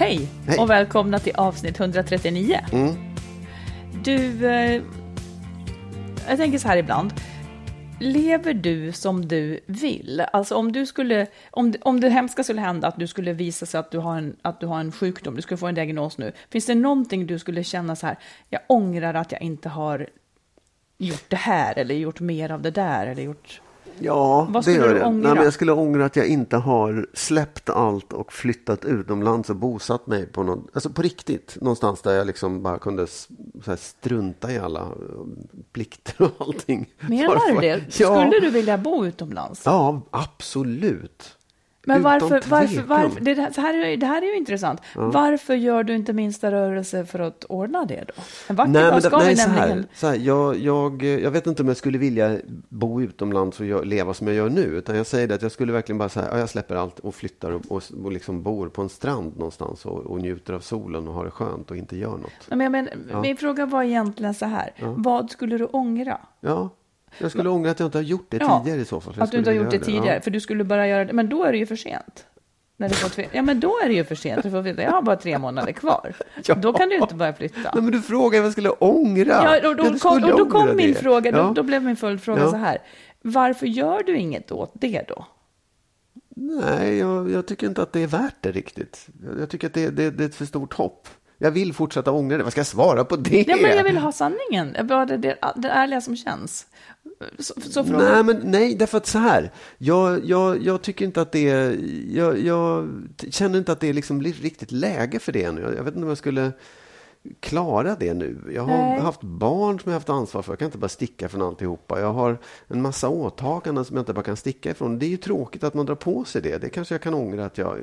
Hej, Hej. och välkomna till avsnitt 139. Mm. Du, eh, jag tänker så här ibland. Lever du som du vill? Alltså om du skulle, om, om det hemska skulle hända att du skulle visa sig att du, har en, att du har en sjukdom, du skulle få en diagnos nu. Finns det någonting du skulle känna så här, jag ångrar att jag inte har gjort det här eller gjort mer av det där eller gjort... Ja, Vad det gör det. ångra? Nej, men jag skulle ångra att jag inte har släppt allt och flyttat utomlands och bosatt mig på någon, alltså på riktigt, någonstans där jag liksom bara kunde strunta i alla eh, plikter och allting. Menar du det? Ja, Skulle du vilja bo utomlands? ja absolut. Men varför, varför, varför det, här- är- det här är ju intressant. Varför gör du inte minsta rörelse för att ordna det då? En vacker Nej, dag men ska det, vi nej, så här, så här, jag, jag, jag vet inte om jag skulle vilja bo utomlands och gö- leva som jag gör nu. Utan jag säger det att jag skulle verkligen bara säga, ja, jag släpper allt och flyttar och, och, och liksom bor på en strand någonstans och, och njuter av solen och har det skönt och inte gör något. Men men, Min fråga var egentligen så här. Vad skulle du ångra? Ja, jag skulle ångra att jag inte har gjort det Ja, tidigare i så fall. Att du inte har gjort det tidigare. Ja. För du skulle bara göra det. Men då är det ju för sent. När du fått, ja, men då är det ju för sent. Du får veta, jag har bara tre månader kvar. Ja. Då kan du inte börja flytta. Nej, men du frågar vad jag skulle ångra. Ja, och då, kom, och då kom min det. fråga, då, då blev min följdfråga så här. Varför gör du inget åt det då? Nej, jag, jag tycker inte att det är värt det riktigt. Jag, jag tycker att det, det, det är ett för stort hopp. Jag vill fortsätta ångra det. Vad ska jag svara på det? Ja, men jag vill ha sanningen. Bara det, det, det ärliga som känns. Så, så för Nej, men nej, därför att så här. Jag, jag, jag tycker inte att det är, jag, jag känner inte att det är liksom riktigt läge för det ännu. Jag, jag vet inte om jag skulle klara det nu. Jag har Nej. haft barn som jag har haft ansvar för. Jag kan inte bara sticka från alltihopa. Jag har en massa åtaganden som jag inte bara kan sticka ifrån. Det är ju tråkigt att man drar på sig det. Det kanske jag kan ångra att jag,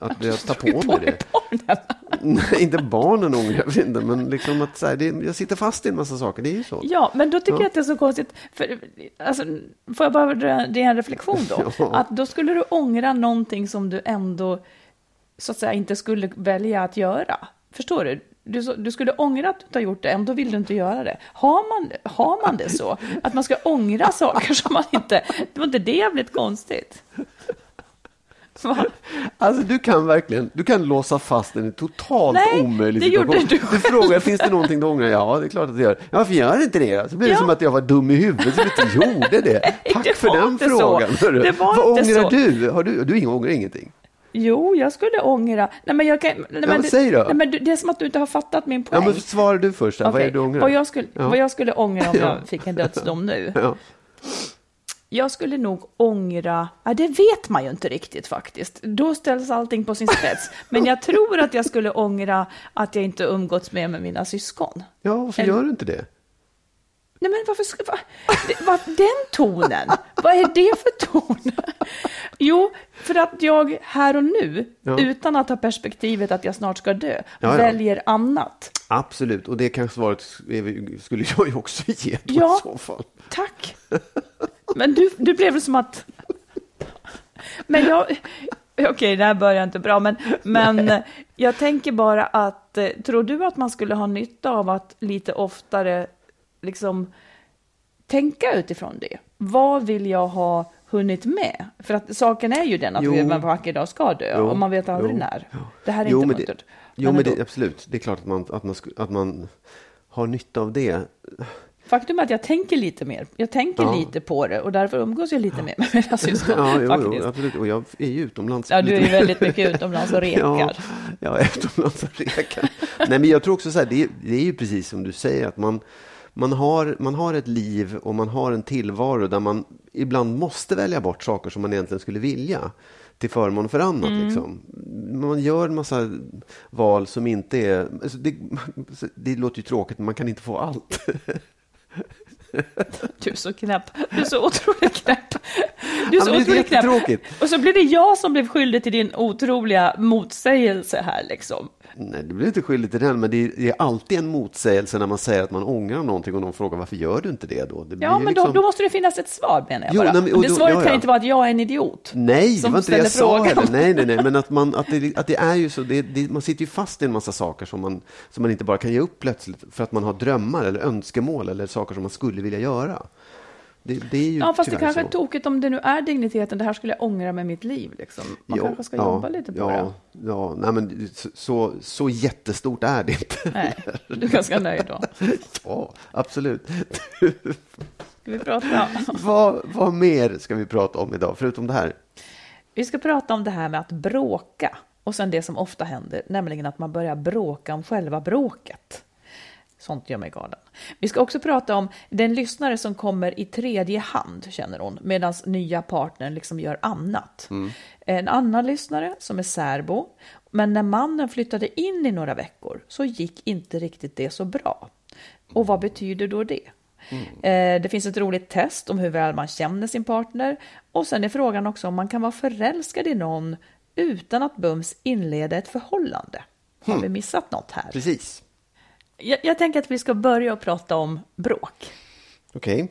att jag tar på mig det. Nej, inte barnen ångrar jag inte, men liksom att så här, det, jag sitter fast i en massa saker. Det är ju så. Ja, men då tycker Ja. jag att det är så konstigt. För, alltså, får jag bara det är en reflektion då? Ja. Att då skulle du ångra någonting som du ändå så att säga inte skulle välja att göra. Förstår du? Du, du skulle ångra att du inte har gjort det, ändå vill du inte göra det. Har man, har man det så? Att man ska ångra saker som man inte... Det var inte det jävligt konstigt? Va? Alltså du kan verkligen, du kan låsa fast en totalt Nej, omöjlig det gjorde situation. du Du frågar, finns det någonting du ångrar? Ja, det är klart att det gör. Ja, varför gör det inte det? Så blir det Ja. som att jag var dum i huvudet som inte gjorde det. Tack det för den så. frågan. hörru. Det var Vad inte ångrar så. du? Har du? Du ångrar ingenting? Jo, jag skulle ångra... Nej, men jag kan... Nej, men men det, säg då. Nej, men det är som att du inte har fattat min Ja, poäng. men svarar du först. Vad är det du ångrar? Vad jag, skulle, Ja. vad jag skulle ångra om Ja. jag fick en dödsdom nu? Ja. Jag skulle nog ångra, ja, det vet man ju inte riktigt faktiskt. Då ställs allting på sin spets. Men jag tror att jag skulle ångra att jag inte umgåtts med, med mina syskon. ja, varför Eller- gör du inte det? Nej men varför ska, va, va, den tonen, vad är det för ton? Jo, för att jag här och nu, Ja. utan att ha perspektivet att jag snart ska dö, Ja, ja. väljer annat. Absolut, och det kanske svaret skulle jag ju också ge då Ja. i så fall. Tack. Men du, du blev som att... Men jag... Okej, det här börjar inte bra, men, men jag tänker bara att... eh, Tror du att man skulle ha nytta av att lite oftare liksom tänka utifrån det? Vad vill jag ha hunnit med? För att saken är ju den att Jo. vi en vacker dag ska dö, Jo. och man vet aldrig Jo. när. Det här är Jo, inte det, muntert. jo, men det, absolut. Det är klart att man, att, man, att man har nytta av det. Faktum är att jag tänker lite mer. Jag tänker Ja. lite på det och därför umgås jag lite mer med mina syskon. Ja, jo, jo, absolut. Och jag är ju utomlands. Ja, du är ju väldigt mycket utomlands och rekar. Ja, ja utomlands och rekar. Nej, men jag tror också så här, det är, det är ju precis som du säger, att man, man, har, man har ett liv och man har en tillvaro där man ibland måste välja bort saker som man egentligen skulle vilja till förmån för annat. Mm. Liksom. Man gör en massa val som inte är... Alltså det, det låter ju tråkigt, men man kan inte få allt. Du är så knäpp. Du är så otroligt knäpp. Du är Ja, så är otroligt knäpp. Och så blir det jag som blev skyldig till din otroliga motsägelse här liksom. Nej, du blir inte skyldig till den, men det är, det är alltid en motsägelse när man säger att man ångrar någonting och någon frågar varför gör du inte det då? Det Ja, men då, liksom- då måste det finnas ett svar menar jag Jo, bara. nej, men- Och det då- svaret ja, kan ja. inte vara att jag är en idiot. Nej, det var inte det jag sa heller. Nej, nej, nej, men att, man, att, det, att det är ju så, det, man sitter ju fast i en massa saker som man, som man inte bara kan ge upp plötsligt för att man har drömmar eller önskemål eller saker som man skulle vilja göra. Det, det är ju Ja, fast det kanske är så. tokigt om det nu är digniteten. Det här skulle jag ångra med mitt liv. Liksom. Man Ja, kanske ska ja, jobba lite på ja, det. Ja, nej, men så, så, så jättestort är det inte. Nej, du är ganska nöjd då. Ja, absolut. Ska vi prata? vad, vad mer ska vi prata om idag, förutom det här? Vi ska prata om det här med att bråka och sen det som ofta händer, nämligen att man börjar bråka om själva bråket. Sånt gör mig galen. Vi ska också prata om den lyssnare som kommer i tredje hand, känner hon, medan nya partnern liksom gör annat. En annan lyssnare som är särbo, men när mannen flyttade in i några veckor så gick inte riktigt det så bra. Och vad betyder då det? Eh, Det finns ett roligt test om hur väl man känner sin partner och sen är frågan också om man kan vara förälskad i någon utan att bums inleda ett förhållande. Har vi missat något här? Precis. Jag, jag tänker att vi ska börja att prata om bråk. Okej.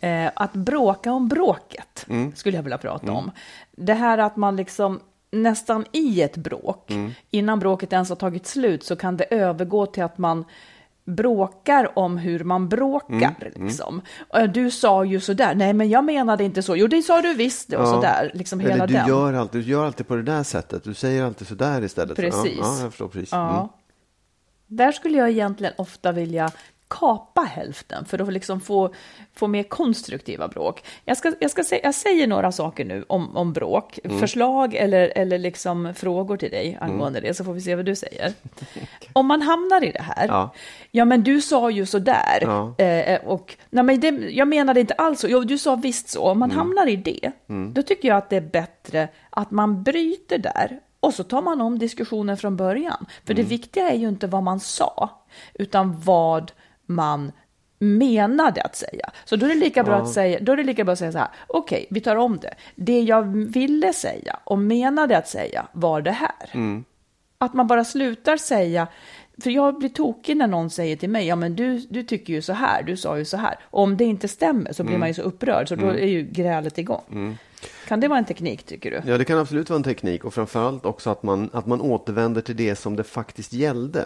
Eh, att bråka om bråket skulle jag vilja prata om. Det här att man liksom nästan i ett bråk, innan bråket ens har tagit slut, så kan det övergå till att man bråkar om hur man bråkar. Liksom. Eh, Du sa ju sådär, nej men jag menade inte så, jo det sa du visst, och Ja. sådär. Liksom hela Eller du den. gör, alltid, du gör alltid på det där sättet. Du säger alltid så där istället. Precis. Ja, ja jag förstår precis. Ja. Mm. Där skulle jag egentligen ofta vilja kapa hälften för att liksom få, få mer konstruktiva bråk. Jag, ska, jag, ska säga, jag säger några saker nu om, om bråk, Mm. förslag eller, eller liksom frågor till dig angående det, så får vi se vad du säger. Om man hamnar i det här, Ja. ja, men du sa ju så där, Ja. eh, och nej, men det, jag menade inte alls så, jo, du sa visst så. Om man Mm. hamnar i det, då tycker jag att det är bättre att man bryter där och så tar man om diskussionen från början. För Mm. det viktiga är ju inte vad man sa, utan vad man menade att säga. Så då är det lika bra, att, säga, då är det lika bra att säga så här, okej, vi tar om det. Det jag ville säga och menade att säga var det här. Mm. Att man bara slutar säga, för jag blir tokig när någon säger till mig, ja men du, du tycker ju så här, du sa ju så här. Och om det inte stämmer så blir Mm. man ju så upprörd, så då är ju grälet igång. Kan det vara en teknik tycker du? Ja, det kan absolut vara en teknik och framförallt också att man, att man återvänder till det som det faktiskt gällde.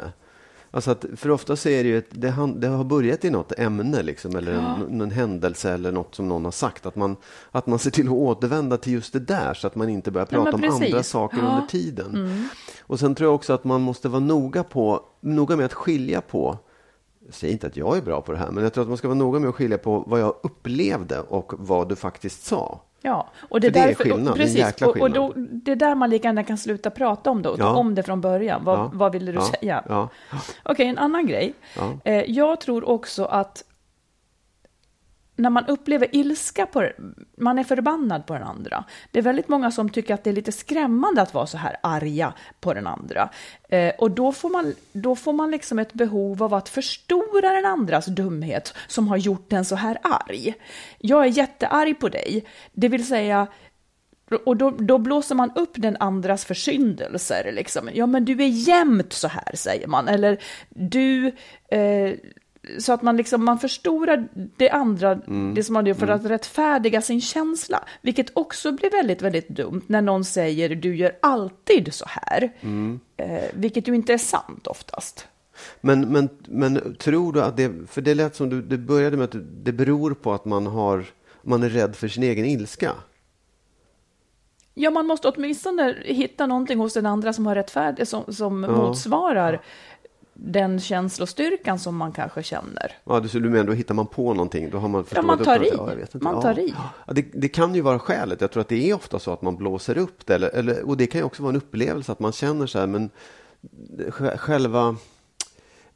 Alltså att, för ofta så är det ju ett, det, han, det har börjat i något ämne liksom, eller en, en händelse eller något som någon har sagt. Att man, att man ser till att återvända till just det där så att man inte börjar Ja, prata men om andra saker Ja. Mm. under tiden. Och sen tror jag också att man måste vara noga, på, noga med att skilja på jag säger inte att jag är bra på det här, men jag tror att man ska vara noga med att skilja på vad jag upplevde och vad du faktiskt sa. Ja, och det, För det är därför, skillnad, och, det är en precis, jäkla och, och då, skillnad. det är där man lika gärna kan sluta prata om det och Ja. om det från början. Vad, Ja. vad ville du Ja. säga? Okej, en annan grej. Eh, jag tror också att när man upplever ilska, på, man är förbannad på den andra. Det är väldigt många som tycker att det är lite skrämmande att vara så här arga på den andra. Eh, och då får, man, då får man liksom ett behov av att förstora den andras dumhet som har gjort den så här arg. Jag är jättearg på dig, det vill säga Och då, då blåser man upp den andras försyndelser. Liksom. Ja, men du är jämt så här, säger man. Eller du... Eh, så att man, liksom, man förstorar det andra, Mm. det som man gör för att rättfärdiga sin känsla. Vilket också blir väldigt, väldigt dumt när någon säger du gör alltid så här. Mm. Eh, vilket ju inte är sant oftast. Men, men, men tror du att det, för det lät som du, det började med att det beror på att man har, man är rädd för sin egen ilska. Ja, man måste åtminstone hitta någonting hos den andra som har rättfärdig, som, som motsvarar den känslostyrkan som man kanske känner. Ja, du, du menar, då hittar man på någonting? Då har man förstorat man tar i. Ja, jag vet inte. Man ja. tar i. Ja, det, det kan ju vara skälet. Jag tror att det är ofta så att man blåser upp det. Eller, eller, och det kan ju också vara en upplevelse att man känner så här, men sj- själva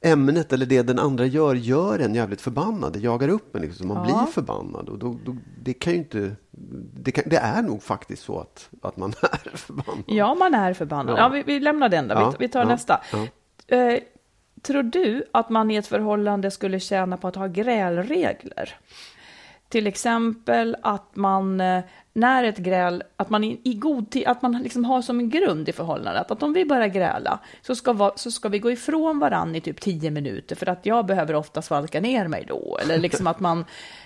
ämnet eller det den andra gör, gör en jävligt förbannad. Det jagar upp en, liksom, man Ja. blir förbannad. Och då, då, det kan ju inte... Det, kan, det är nog faktiskt så att, att man är förbannad. Ja, man är förbannad. Ja. Ja, vi, vi lämnar den då. Ja, Vi, vi tar ja, nästa. ja. Eh, tror du att man i ett förhållande skulle tjäna på att ha grälregler? Till exempel att man, eh, när ett gräl, att man i, i god tid, att man liksom har som en grund i förhållandet, att om vi börjar gräla så ska, va, så ska vi gå ifrån varann i typ tio minuter för att jag behöver ofta svalka ner mig då. Eller liksom att man,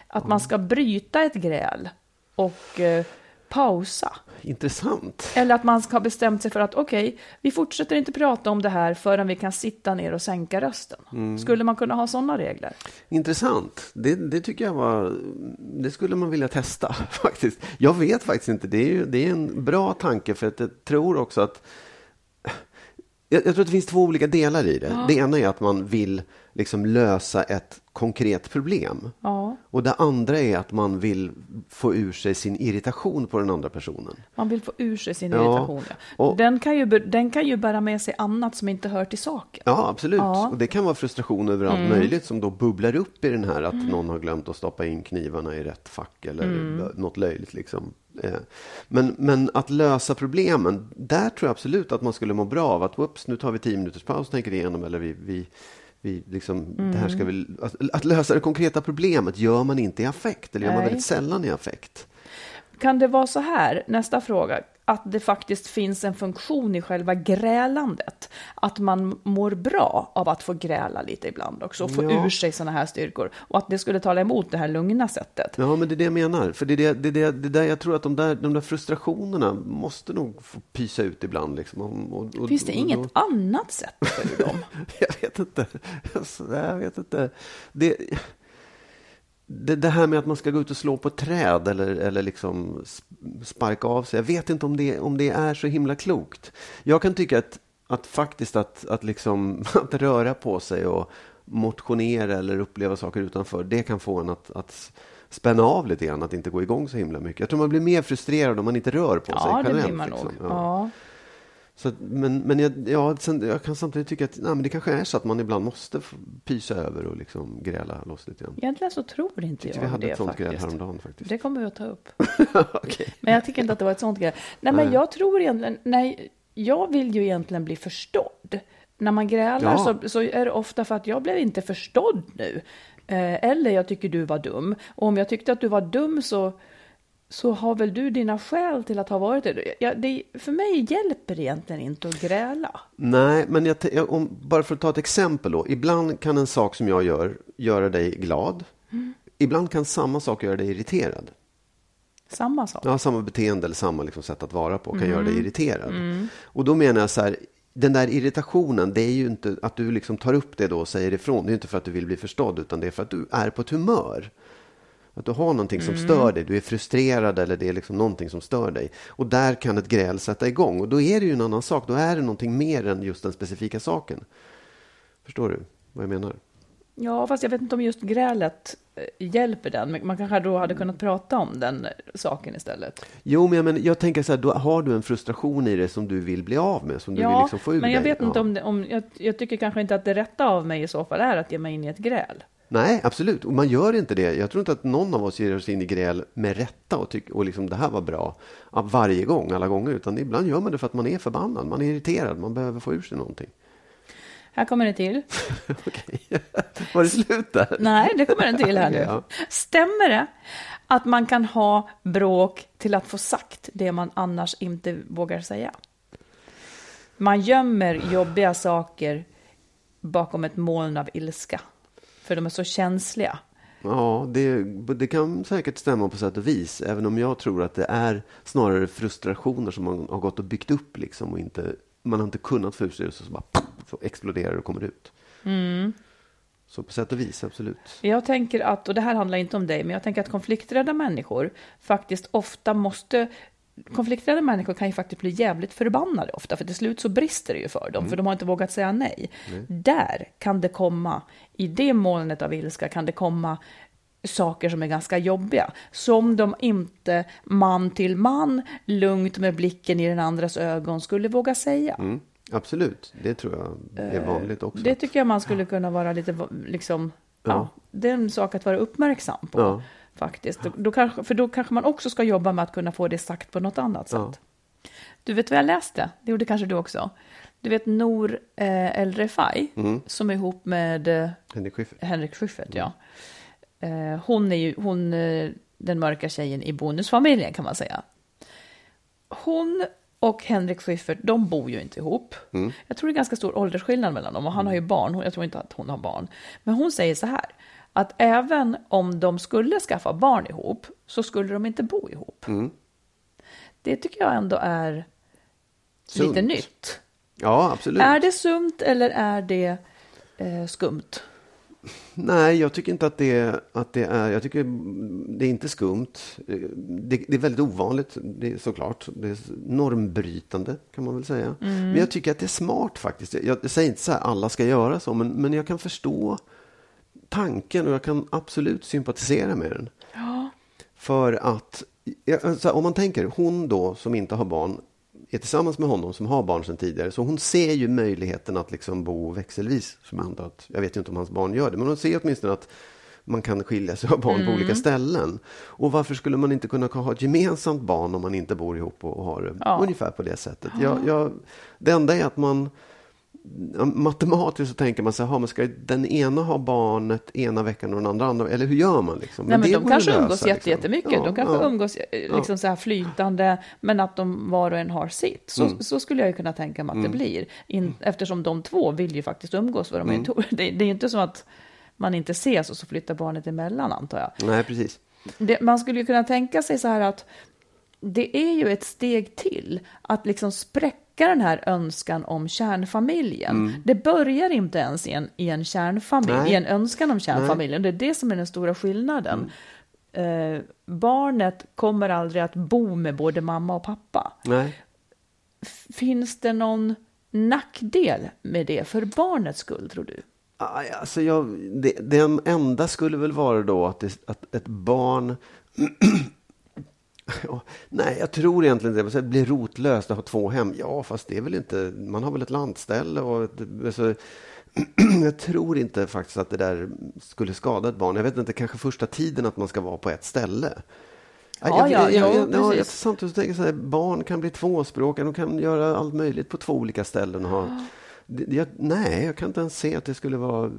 att man ska bryta ett gräl och eh, pausa. Intressant. Eller att man ska ha bestämt sig för att okej, vi fortsätter inte prata om det här förrän vi kan sitta ner och sänka rösten. Skulle man kunna ha sådana regler? Intressant. Det, det tycker jag var... Det skulle man vilja testa faktiskt. Jag vet faktiskt inte. Det är, ju, det är en bra tanke för att jag tror också att... Jag, jag tror att det finns två olika delar i det. Det ena är att man vill liksom lösa ett konkret problem. Ja, Och det andra är att man vill få ur sig sin irritation på den andra personen. man vill få ur sig sin Ja, irritation. Ja. och- Den, kan ju, den kan ju bära med sig annat som inte hör till saken. Ja, absolut. Ja. Mm. Och det kan vara frustration över allt möjligt som då bubblar upp i den här att någon har glömt att stoppa in knivarna i rätt fack eller Mm. något löjligt. Liksom. Eh, Men, men att lösa problemen, där tror jag absolut att man skulle må bra av att whoops, nu tar vi tio minuters paus och tänker igenom eller vi, vi, vi liksom, det här ska vi, att, att lösa det konkreta problemet gör man inte i affekt, eller gör man väldigt sällan i affekt. Kan det vara så här, nästa fråga, att det faktiskt finns en funktion i själva grälandet? Att man mår bra av att få gräla lite ibland också och få Ja. ur sig sådana här styrkor. Och att det skulle tala emot det här lugna sättet. Ja, men det är det jag menar. För det är det, det, är det, det där jag tror att de där, de där frustrationerna måste nog få pysa ut ibland. Liksom. Och, och, och, Finns det inget annat sätt för dem? Jag vet inte. Jag vet inte. Det, det, det här med att man ska gå ut och slå på träd eller, eller liksom sp- sparka av sig. Jag vet inte om det, om det är så himla klokt. Jag kan tycka att, att faktiskt att, att, liksom, att röra på sig och motionera eller uppleva saker utanför, det kan få en att, att spänna av lite grann, att inte gå igång så himla mycket. Jag tror man blir mer frustrerad om man inte rör på sig Ja, det blir man nog. liksom. Ja. Så, men men jag, ja, sen, jag kan samtidigt tycka att nej, men det kanske är så att man ibland måste pysa över och liksom gräla loss lite grann. Egentligen så tror inte Jag jag vi hade det ett sånt gräl faktiskt. häromdagen faktiskt. Det kommer vi att ta upp. Okej. Men jag tycker inte att det var ett sånt grej. Nej, men jag tror egentligen, nej, jag vill ju egentligen bli förstådd. När man grälar Ja. så, så är det ofta för att jag blev inte förstådd nu. Eh, eller jag tycker du var dum. Och om jag tyckte att du var dum så, så har väl du dina skäl till att ha varit det. Ja, det. För mig hjälper det egentligen inte att gräla. Nej, men jag, om, bara för att ta ett exempel då. Ibland kan en sak som jag gör göra dig glad. Mm. Ibland kan samma sak göra dig irriterad. Samma sak. Ja, samma beteende eller samma liksom sätt att vara på kan göra Mm. dig irriterad. Och då menar jag så här, den där irritationen, det är ju inte att du liksom tar upp det då och säger ifrån. Det är inte för att du vill bli förstådd, utan det är för att du är på ett humör. Att du har någonting som stör dig, du är frustrerad eller det är liksom någonting som stör dig. Och där kan ett gräl sätta igång. Och då är det ju en annan sak, då är det någonting mer än just den specifika saken. Förstår du vad jag menar? Ja, fast jag vet inte om just grälet eh, hjälper den. Men man kanske då hade kunnat prata om den saken istället. Jo, men jag, men jag tänker så här, då har du en frustration i dig som du vill bli av med, som du vill Ja, liksom få ur men jag dig. vet inte Ja. om, det, om jag, jag tycker kanske inte att det rätta av mig i så fall är att ge mig in i ett gräl. Nej, absolut. Och man gör inte det. Jag tror inte att någon av oss ger oss in i gräl med rätta och tycker och liksom det här var bra varje gång, alla gånger. Utan ibland gör man det för att man är förbannad, man är irriterad, man behöver få ur sig någonting. Här kommer det till. Okej, var det slut där? Nej, det kommer en till här nu. Ja. Stämmer det att man kan ha bråk till att få sagt det man annars inte vågar säga. Man gömmer jobbiga saker bakom ett moln av ilska, för de är så känsliga. Ja, det, det kan säkert stämma på sätt och vis, även om jag tror att det är snarare frustrationer som man har gått och byggt upp liksom och inte, man har inte kunnat få ur sig det, så, bara så exploderar det och kommer ut. Mm. Så på sätt och vis, absolut. Jag tänker att, och det här handlar inte om dig, men jag tänker att konflikträdda människor faktiskt ofta måste konflikträdda människor kan ju faktiskt bli jävligt förbannade ofta, för till slut så brister det ju för dem, för de har inte vågat säga nej. Där kan det komma, i det molnet av ilska kan det komma saker som är ganska jobbiga, som de inte man till man, lugnt med blicken i den andras ögon, skulle våga säga. Mm, absolut, det tror jag är vanligt också. Det tycker jag man skulle kunna vara lite, liksom, ja. Ja. det är en sak att vara uppmärksam på. Ja. Faktiskt. Då, då kanske, för då kanske man också ska jobba med att kunna få det sagt på något annat sätt. Du vet vad jag läste? Det gjorde kanske du också. Du vet Nour eh, El Refai, Mm. som är ihop med eh, Henrik Schyffert. Henrik Schyffert, ja. Eh, hon är ju hon, eh, den mörka tjejen i bonusfamiljen kan man säga. Hon och Henrik Schyffert, de bor ju inte ihop. Jag tror det är ganska stor åldersskillnad mellan dem och han har ju barn, Hon- jag tror inte att hon har barn. Men hon säger så här, att även om de skulle skaffa barn ihop så skulle de inte bo ihop. Det tycker jag ändå är lite Sunt. nytt. Ja, absolut. Är det sunt eller är det eh, skumt? Nej, jag tycker inte att det, att det är... Jag tycker det är inte skumt. Det, det är väldigt ovanligt, det är såklart. Det är normbrytande, kan man väl säga. Men jag tycker att det är smart faktiskt. Jag, jag säger inte så här alla ska göra så, men, men jag kan förstå tanken och jag kan absolut sympatisera med den. För att, ja, alltså, om man tänker, hon då som inte har barn är tillsammans med honom som har barn sedan tidigare. Så hon ser ju möjligheten att liksom bo växelvis. Som jag, antar att, jag vet ju inte om hans barn gör det, men hon ser åtminstone att man kan skilja sig av barn på olika ställen. Och varför skulle man inte kunna ha ett gemensamt barn om man inte bor ihop och har det Ja. ungefär på det sättet? Jag, jag, det enda är att man ja, matematiskt så tänker man så här, "Ha, men ska den ena ha barnet ena veckan och den andra andra? Eller hur gör man? Liksom? Nej, men de kanske lösa, umgås liksom. jättemycket. Ja, de kanske ja. umgås eh, liksom så här flytande, men att de var och en har sitt. Så, Mm. så skulle jag ju kunna tänka mig att det blir. In, eftersom de två vill ju faktiskt umgås. Vad de Mm. inte, det, det är inte så att man inte ses och så flyttar barnet emellan, antar jag. Nej, precis. Det, man skulle ju kunna tänka sig så här att det är ju ett steg till att liksom spräcka den här önskan om kärnfamiljen. Det börjar inte ens i en, i en kärnfamilj, Mm. Nej. i en önskan om kärnfamiljen. Det är det som är den stora skillnaden. Mm. Eh, barnet kommer aldrig att bo med både mamma och pappa. Nej. Finns det någon nackdel med det för barnets skull, tror du? Alltså jag, det, den enda skulle väl vara då att, det, att ett barn... Nej, jag tror egentligen det. Det blir rotlöst att ha två hem. Ja, fast det är väl inte... Man har väl ett landställe och... Ett, alltså, jag tror inte faktiskt att det där skulle skada ett barn. Jag vet inte, kanske första tiden att man ska vara på ett ställe. Ja, jag, ja, jag, jag, samtidigt tänker jag så här, barn kan bli tvåspråkiga, de kan göra allt möjligt på två olika ställen. Och ha, jag, nej, jag kan inte ens se att det skulle vara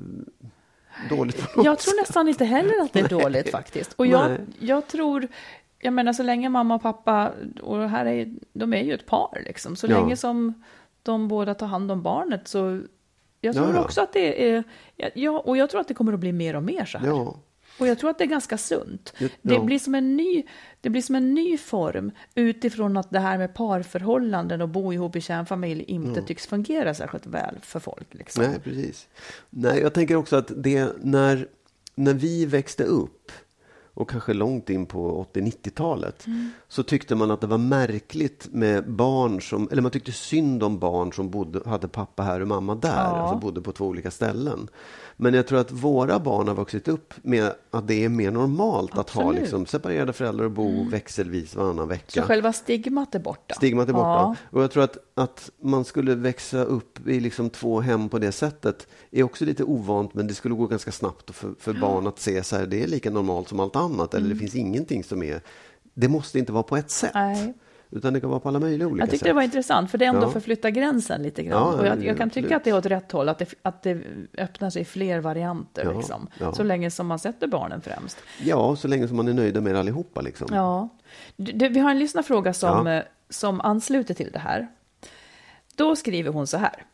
dåligt Jag tror nästan inte heller att det är dåligt faktiskt. Och jag, jag tror, jag menar så länge mamma och pappa, och här är, de är ju ett par liksom, så Ja. länge som de båda tar hand om barnet så jag Ja, tror ja. också att det är, ja, och jag tror att det kommer att bli mer och mer så här. Ja, Och jag tror att det är ganska sunt. Ja. Det, blir som en ny, det blir som en ny form utifrån att det här med parförhållanden och bo ihop i kärnfamilj inte tycks fungera särskilt väl för folk. Liksom. nej, precis. Nej, jag tänker också att det, när, när vi växte upp och kanske långt in på 80-90-talet så tyckte man att det var märkligt med barn som, eller man tyckte synd om barn som bodde, hade pappa här och mamma där, Ja. alltså bodde på två olika ställen. Men jag tror att våra barn har vuxit upp med att det är mer normalt att ha Absolut. liksom, separerade föräldrar och bo växelvis varannan vecka. Så själva stigmat är borta. Stigmat är borta. Ja. Och jag tror att, att man skulle växa upp i liksom två hem på det sättet är också lite ovant, men det skulle gå ganska snabbt för, för barn att se så här, det är lika normalt som allt annat, eller det finns ingenting som är, det måste inte vara på ett sätt. Nej. Utan det kan vara på alla möjliga olika Jag tyckte sätt. det var intressant, för det ändå Ja. förflytta gränsen lite grann. Ja, och jag, jag kan absolut. tycka att det är åt rätt håll, att det, att det öppnar sig fler varianter, Ja, liksom. så länge som man sätter barnen främst. Ja, så länge som man är nöjda med allihopa. Liksom. Ja. Du, vi har en lyssnarfråga som, eh, som ansluter till det här. Då skriver hon så här.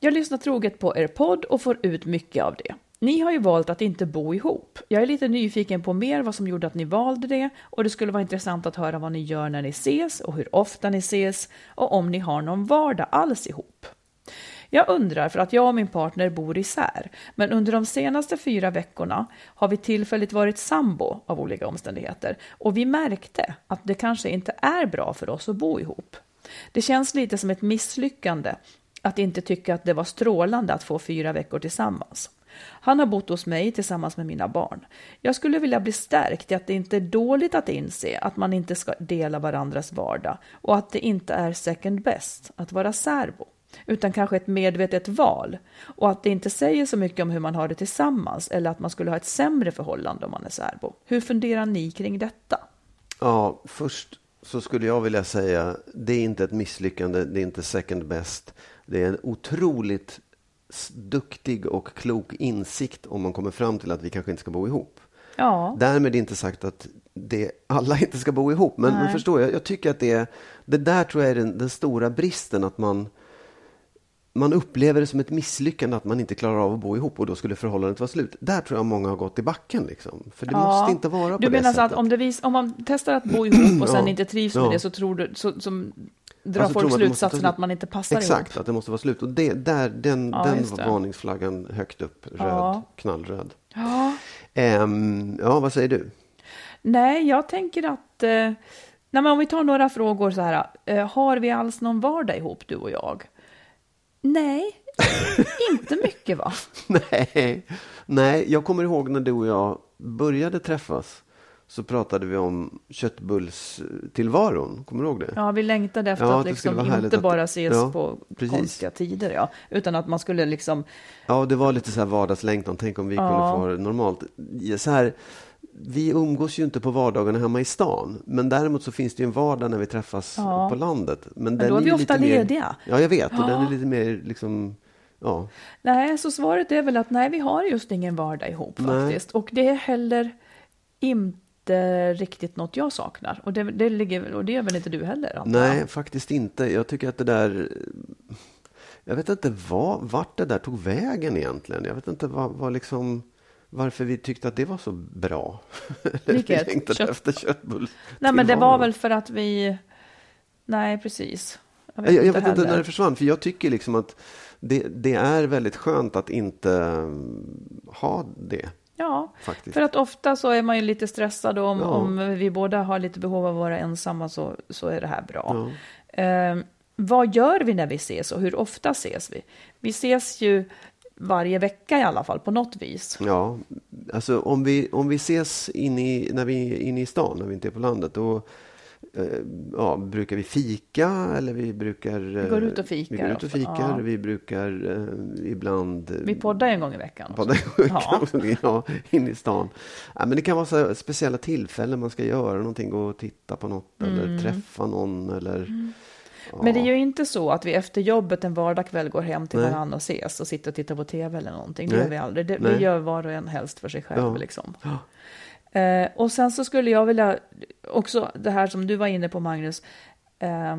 Jag lyssnar troget på er podd och får ut mycket av det. Ni har ju valt att inte bo ihop. Jag är lite nyfiken på mer vad som gjorde att ni valde det och det skulle vara intressant att höra vad ni gör när ni ses och hur ofta ni ses och om ni har någon vardag alls ihop. Jag undrar för att jag och min partner bor isär, men under de senaste fyra veckorna har vi tillfälligt varit sambo av olika omständigheter och vi märkte att det kanske inte är bra för oss att bo ihop. Det känns lite som ett misslyckande att inte tycka att det var strålande att få fyra veckor tillsammans. Han har bott hos mig tillsammans med mina barn. Jag skulle vilja bli stärkt i att det inte är dåligt att inse att man inte ska dela varandras vardag och att det inte är second best att vara särbo, utan kanske ett medvetet val och att det inte säger så mycket om hur man har det tillsammans eller att man skulle ha ett sämre förhållande om man är särbo. Hur funderar ni kring detta? Ja, först så skulle jag vilja säga, det är inte ett misslyckande, det är inte second best. Det är en otroligt duktig och klok insikt om man kommer fram till att vi kanske inte ska bo ihop. Ja, Därmed inte sagt att det, alla inte ska bo ihop. Men, men förstår jag, jag tycker att det, det där tror jag är den, den stora bristen. Att man, man upplever det som ett misslyckande att man inte klarar av att bo ihop och då skulle förhållandet vara slut. Där tror jag många har gått i backen. Liksom. För det Ja. måste inte vara på Du det menar så sättet. att om, vis, om man testar att bo ihop och sen Ja. inte trivs med det så tror du, så, som drar Alltså, folk att slutsatsen att man inte passar Exakt, ihop? att det måste vara slut. Och det, där, den, Ja, den det. varningsflaggan högt upp, röd, Ja. knallröd. Ja. Ehm, ja, vad säger du? Nej, jag tänker att... Eh, nej, men om vi tar några frågor så här. Eh, har vi alls någon vardag ihop, du och jag? Nej, inte mycket va? Nej, nej, jag kommer ihåg när du och jag började träffas. Så pratade vi om köttbullstillvaron. Kommer du ihåg det? Ja, vi längtade efter Ja, att liksom inte att- bara ses ja, på precis. konstiga tider, ja. Utan att man skulle liksom... Ja, det var lite så här vardagslängtan. Tänk om vi Ja. kunde få det normalt. Så här, vi umgås ju inte på vardagarna hemma i stan. Men däremot så finns det ju en vardag när vi träffas på landet. Men, Men den då är vi ju ofta lite mer- lediga. Ja, jag vet. Och den är lite mer liksom... Ja, Nej, så svaret är väl att nej, vi har just ingen vardag ihop Nej. faktiskt. Och det är heller inte riktigt något jag saknar. Och det, det, ligger, och det gör väl inte du heller? antar? Nej, faktiskt inte. Jag tycker att det där... Jag vet inte vad, vart det där tog vägen egentligen. Jag vet inte vad, vad liksom, varför vi tyckte att det var så bra. Vilket? vi längtade Kött- efter köttbull. Nej, men det var väl för att vi... Nej, precis. Jag Jag, jag vet inte när det försvann, för jag tycker liksom att det, det är väldigt skönt att inte um, ha det. Ja, Faktiskt. för att ofta så är man ju lite stressad om, Ja. om vi båda har lite behov av att vara ensamma så, så är det här bra. Ja. Eh, vad gör vi när vi ses och hur ofta ses vi? Vi ses ju varje vecka i alla fall på något vis. Ja, alltså om vi, om vi ses in i, när vi är inne i stan, när vi inte är på landet, då ja, brukar vi fika eller vi brukar... eh, Vi går ut och fikar Vi går ut och fikar, ja. vi brukar eh, ibland... eh, Vi poddar en gång i veckan. också. podda Ja. ja, in i stan. Ja, men det kan vara så speciella tillfällen man ska göra någonting, gå och titta på något eller träffa någon eller... Mm. Men det är ju inte så att vi efter jobbet en vardagskväll går hem till Nej. varandra och ses och sitter och tittar på tv eller någonting. Det Nej. gör vi aldrig. Det, vi gör var och en helst för sig själv. Ja. Liksom. Eh, och sen så skulle jag vilja, också det här som du var inne på Magnus, eh,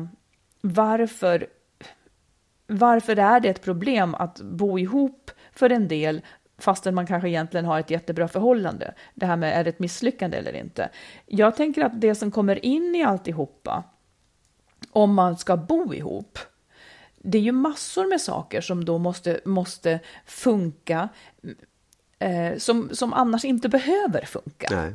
varför, varför är det ett problem att bo ihop för en del fastän man kanske egentligen har ett jättebra förhållande? Det här med är det ett misslyckande eller inte? Jag tänker att det som kommer in i alltihopa, om man ska bo ihop, det är ju massor med saker som då måste, måste funka, eh, som, som annars inte behöver funka. Nej.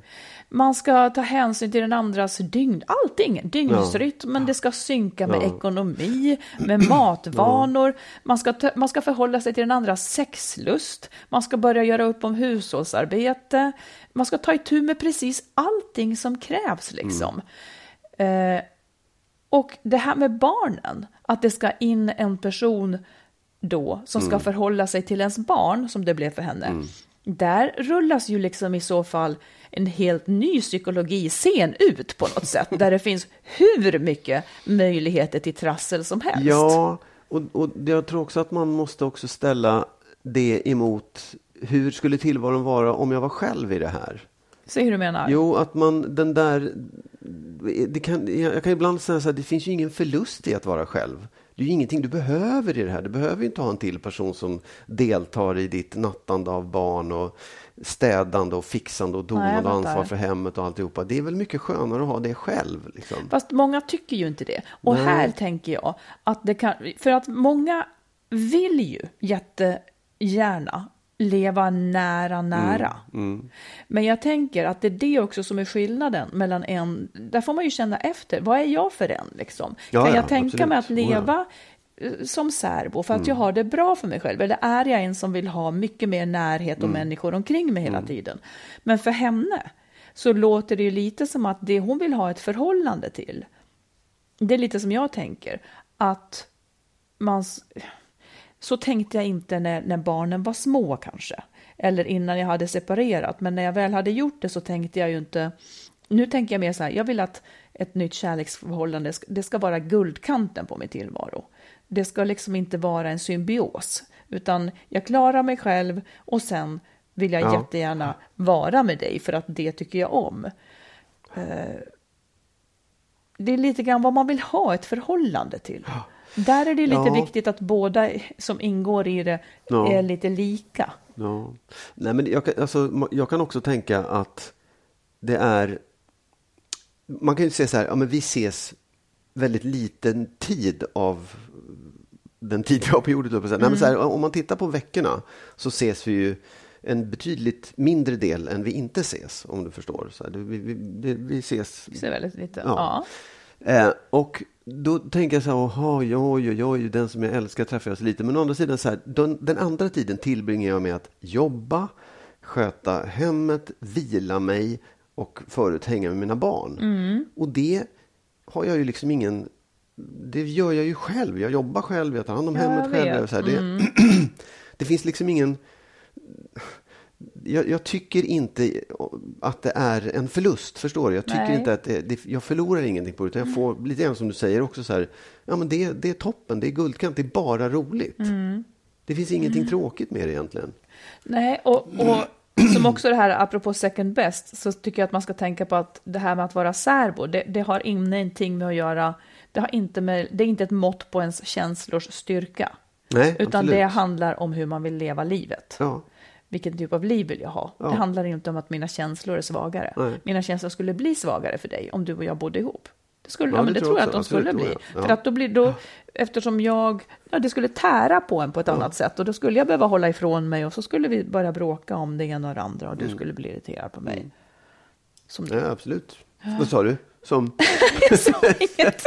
Man ska ta hänsyn till den andras dygn, allting, dygnsrytm, men det ska synka med Ja. ekonomi, med matvanor, man, ska ta, man ska förhålla sig till den andras sexlust, man ska börja göra upp om hushållsarbete, man ska ta itu med precis allting som krävs liksom. Eh, och det här med barnen, att det ska in en person då som ska förhålla sig till ens barn, som det blev för henne. Där rullas ju liksom i så fall en helt ny psykologiscen ut på något sätt, där det finns hur mycket möjligheter till trassel som helst. Ja, och, och jag tror också att man måste också ställa det emot hur skulle tillvaron vara om jag var själv i det här? Se hur du menar? Jo, att man den där... Det kan, jag kan ibland säga så här, det finns ju ingen förlust i att vara själv. Det är ju ingenting du behöver i det här. Du behöver inte ha en till person som deltar i ditt nattande av barn och städande och fixande och donande och ansvar för hemmet och alltihopa. Det är väl mycket skönare att ha det själv. Liksom. Fast många tycker ju inte det. Och Nej. här tänker jag att det kan, för att många vill ju jättegärna leva nära, nära. Mm, mm. Men jag tänker att det är det också som är skillnaden mellan en, där får man ju känna efter, vad är jag för en liksom? Ja, kan jag ja, tänka absolut. mig att leva oh, ja. som särbo för att mm. jag har det bra för mig själv? Eller är jag en som vill ha mycket mer närhet och mm. människor omkring mig hela mm. tiden? Men för henne så låter det ju lite som att det hon vill ha ett förhållande till, det är lite som jag tänker, att man så tänkte jag inte när, när barnen var små kanske, eller innan jag hade separerat. Men när jag väl hade gjort det så tänkte jag ju inte, nu tänker jag mer så här, jag vill att ett nytt kärleksförhållande, det ska vara guldkanten på min tillvaro. Det ska liksom inte vara en symbios, utan jag klarar mig själv och sen vill jag ja. jättegärna vara med dig för att det tycker jag om. Eh, det är lite grann vad man vill ha ett förhållande till. Ja. Där är det lite ja. viktigt att båda som ingår i det ja. är lite lika. Ja. Nej, men jag, kan, alltså, jag kan också tänka att det är... Man kan ju säga så här, ja, men vi ses väldigt liten tid av den tid vi har på jorden. Mm. Nej, men så här, om man tittar på veckorna så ses vi ju en betydligt mindre del än vi inte ses, om du förstår. Så här, vi, vi, vi ses... Vi ser väldigt lite. Ja. ja. Eh, och då tänker jag så här, jaha, ja, ja, ja, den som jag älskar träffar jag så lite. Men å andra sidan, så här, den, den, andra tiden tillbringar jag med att jobba, sköta hemmet, vila mig och förut hänga med mina barn. Mm. Och det har jag ju liksom ingen... Det gör jag ju själv. Jag jobbar själv, jag tar hand om ja, hemmet själv. Så här, det, mm. det finns liksom ingen jag, jag, tycker inte att det är en förlust, förstår du? Jag tycker Nej. inte att det, det, jag förlorar ingenting på det, utan jag får lite grann som du säger också så här, ja men det, det är toppen, det är guldkant, det är bara roligt. Mm. Det finns ingenting mm. tråkigt med det egentligen. Nej, och, och som också det här, apropå second best, så tycker jag att man ska tänka på att det här med att vara särbo, det, det har ingenting med att göra, det, har inte med, det är inte ett mått på ens känslors styrka. Nej, utan absolut. det handlar om hur man vill leva livet. Ja vilken typ av liv vill jag ha? Ja. Det handlar inte om att mina känslor är svagare. Nej. Mina känslor skulle bli svagare för dig om du och jag bodde ihop. Det, skulle, ja, det, ja, det tror jag att de skulle bli. För att då blir då, eftersom jag, ja, det skulle tära på en på ett annat sätt och då skulle jag behöva hålla ifrån mig och så skulle vi börja bråka om det ena och det andra och du mm. skulle bli irriterad på mig. Mm. Som ja, absolut. Vad sa du? Som? sa inget.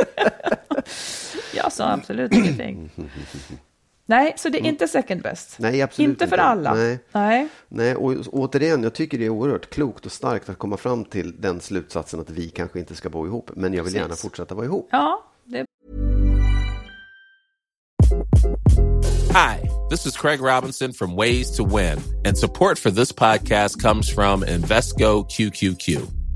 jag sa absolut ingenting. Nej, så det är mm. inte second best. Nej, absolut inte. för alla. Nej. Nej. Nej, och återigen, jag tycker det är oerhört klokt och starkt att komma fram till den slutsatsen att vi kanske inte ska bo ihop, men jag vill Precis. gärna fortsätta vara ihop. Ja, det... Hi, this is Craig Robinson from Ways to Win, and support for this podcast comes from Invesco QQQ.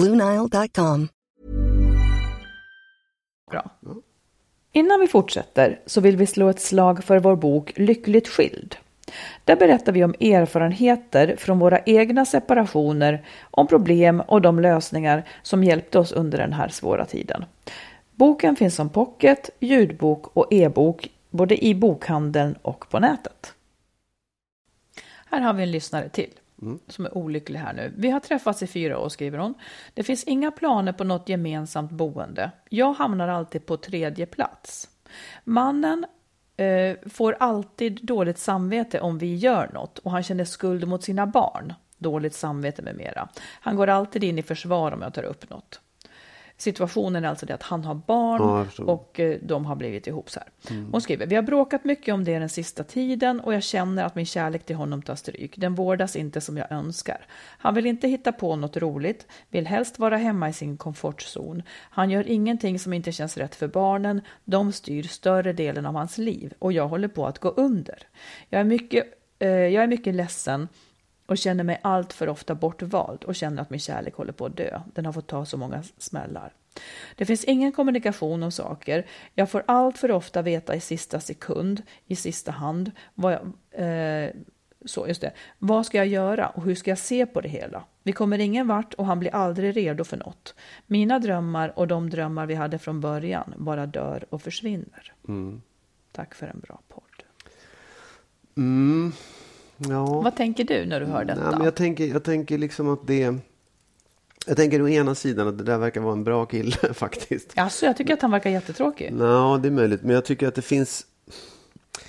BlueNile.com. Bra. Innan vi fortsätter så vill vi slå ett slag för vår bok Lyckligt skild. Där berättar vi om erfarenheter från våra egna separationer, om problem och de lösningar som hjälpte oss under den här svåra tiden. Boken finns som pocket, ljudbok och e-bok både i bokhandeln och på nätet. Här har vi en lyssnare till Mm. som är olycklig här nu. Vi har träffats i fyra år, skriver hon. Det finns inga planer på något gemensamt boende. Jag hamnar alltid på tredje plats. Mannen eh, får alltid dåligt samvete om vi gör något och han känner skuld mot sina barn. Dåligt samvete med mera. Han går alltid in i försvar om jag tar upp något. Situationen är alltså det att han har barn Ja, och eh, de har blivit ihop så här. Hon skriver, vi har bråkat mycket om det den sista tiden och jag känner att min kärlek till honom tar stryk. Den vårdas inte som jag önskar. Han vill inte hitta på något roligt, vill helst vara hemma i sin komfortzon. Han gör ingenting som inte känns rätt för barnen. De styr större delen av hans liv och jag håller på att gå under. Jag är mycket, eh, jag är mycket ledsen och känner mig allt för ofta bortvald och känner att min kärlek håller på att dö. Den har fått ta så många smällar. Det finns ingen kommunikation om saker. Jag får allt för ofta veta i sista sekund, i sista hand, vad jag, eh, så, just det. Vad ska jag göra och hur ska jag se på det hela? Vi kommer ingen vart och han blir aldrig redo för något. Mina drömmar och de drömmar vi hade från början bara dör och försvinner. Tack för en bra podd. Mm. Ja. Vad tänker du när du hör detta? Nej, men jag, tänker, jag tänker liksom att det... Jag tänker å ena sidan att det där verkar vara en bra kille faktiskt. Alltså, jag tycker att han verkar jättetråkig. Ja, det är möjligt. Men jag tycker att det finns...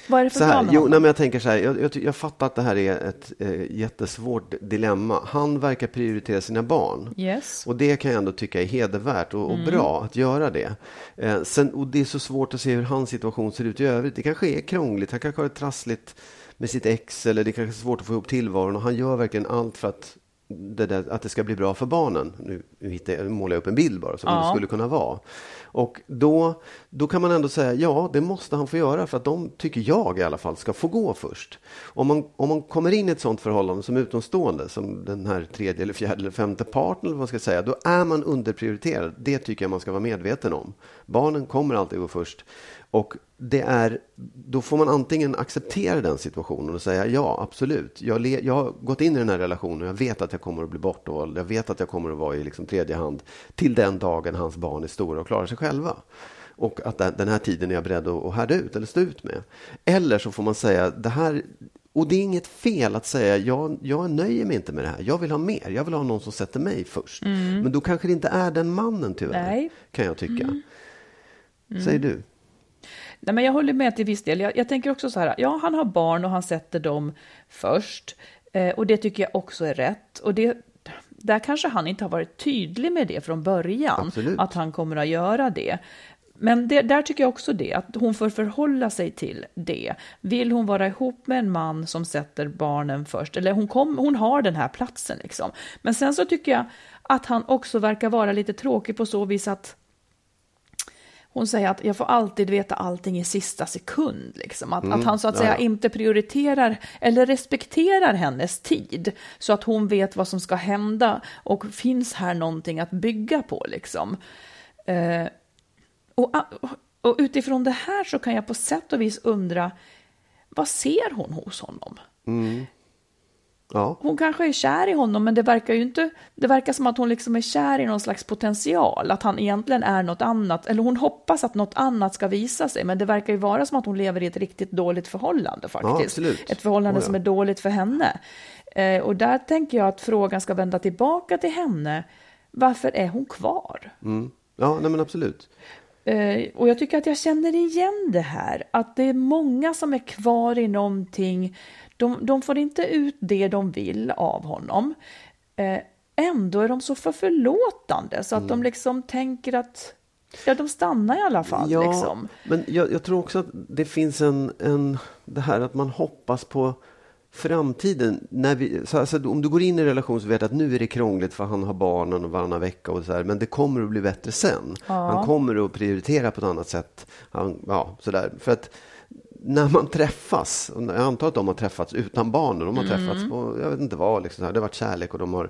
Vad är det för Så här, jo, nej, men jag tänker så här, jag, jag, jag fattar att det här är ett eh, jättesvårt dilemma. Han verkar prioritera sina barn. Yes. Och det kan jag ändå tycka är hedervärt och, och Mm. bra att göra det. Eh, sen, och det är så svårt att se hur hans situation ser ut i övrigt. Det kanske är krångligt, han kanske har det trassligt med sitt ex eller det kanske är svårt att få ihop tillvaron och han gör verkligen allt för att det, där, att det ska bli bra för barnen. Nu målar jag upp en bild bara som Ja. det skulle kunna vara. Och då, då kan man ändå säga ja, det måste han få göra för att de, tycker jag i alla fall, ska få gå först. Om man, om man kommer in i ett sånt förhållande som utomstående, som den här tredje eller fjärde eller femte partnern, eller vad man ska säga, då är man underprioriterad. Det tycker jag man ska vara medveten om. Barnen kommer alltid gå först. Och det är, då får man antingen acceptera den situationen och säga ja, absolut. Jag, le, jag har gått in i den här relationen och jag vet att jag kommer att bli bortvald. Jag vet att jag kommer att vara i liksom tredje hand till den dagen hans barn är stora och klarar sig själva. Och att den här tiden är jag beredd att härda ut eller stå ut med. Eller så får man säga det här och det är inget fel att säga jag, jag nöjer mig inte med det här. Jag vill ha mer. Jag vill ha någon som sätter mig först. Men då kanske det inte är den mannen tyvärr. Nej. Kan jag tycka. Säger du? Nej, men jag håller med till viss del. Jag, jag tänker också så här, ja, han har barn och han sätter dem först. Eh, och det tycker jag också är rätt. Och det, där kanske han inte har varit tydlig med det från början, Absolut. att han kommer att göra det. Men det, där tycker jag också det, att hon får förhålla sig till det. Vill hon vara ihop med en man som sätter barnen först, eller hon, kom, hon har den här platsen liksom. Men sen så tycker jag att han också verkar vara lite tråkig på så vis att hon säger att jag får alltid veta allting i sista sekund. Liksom. Att, att han så att säga ja, ja. inte prioriterar eller respekterar hennes tid. Så att hon vet vad som ska hända och finns här någonting att bygga på. Liksom. Eh, och, och utifrån det här så kan jag på sätt och vis undra, vad ser hon hos honom? Ja. Hon kanske är kär i honom, men det verkar ju inte... Det verkar som att hon liksom är kär i någon slags potential, att han egentligen är något annat. Eller hon hoppas att något annat ska visa sig, men det verkar ju vara som att hon lever i ett riktigt dåligt förhållande faktiskt. absolut. Ett förhållande Oh, ja. som är dåligt för henne. Eh, och där tänker jag att frågan ska vända tillbaka till henne. Varför är hon kvar? Ja, nej men absolut. Eh, och jag tycker att jag känner igen det här, att det är många som är kvar i någonting. De, de får inte ut det de vill av honom. Eh, ändå är de så för förlåtande så att de liksom tänker att Ja, de stannar i alla fall. Ja, liksom. men jag, jag tror också att det finns en, en... Det här att man hoppas på framtiden. När vi, så alltså, om du går in i en relation så vet du att nu är det krångligt för han har barnen och varannan vecka och så här, men det kommer att bli bättre sen. Han kommer att prioritera på ett annat sätt. Han, ja, så där. För att när man träffas, och jag antar att de har träffats utan barnen, de har träffats på, jag vet inte vad, liksom det har varit kärlek och de har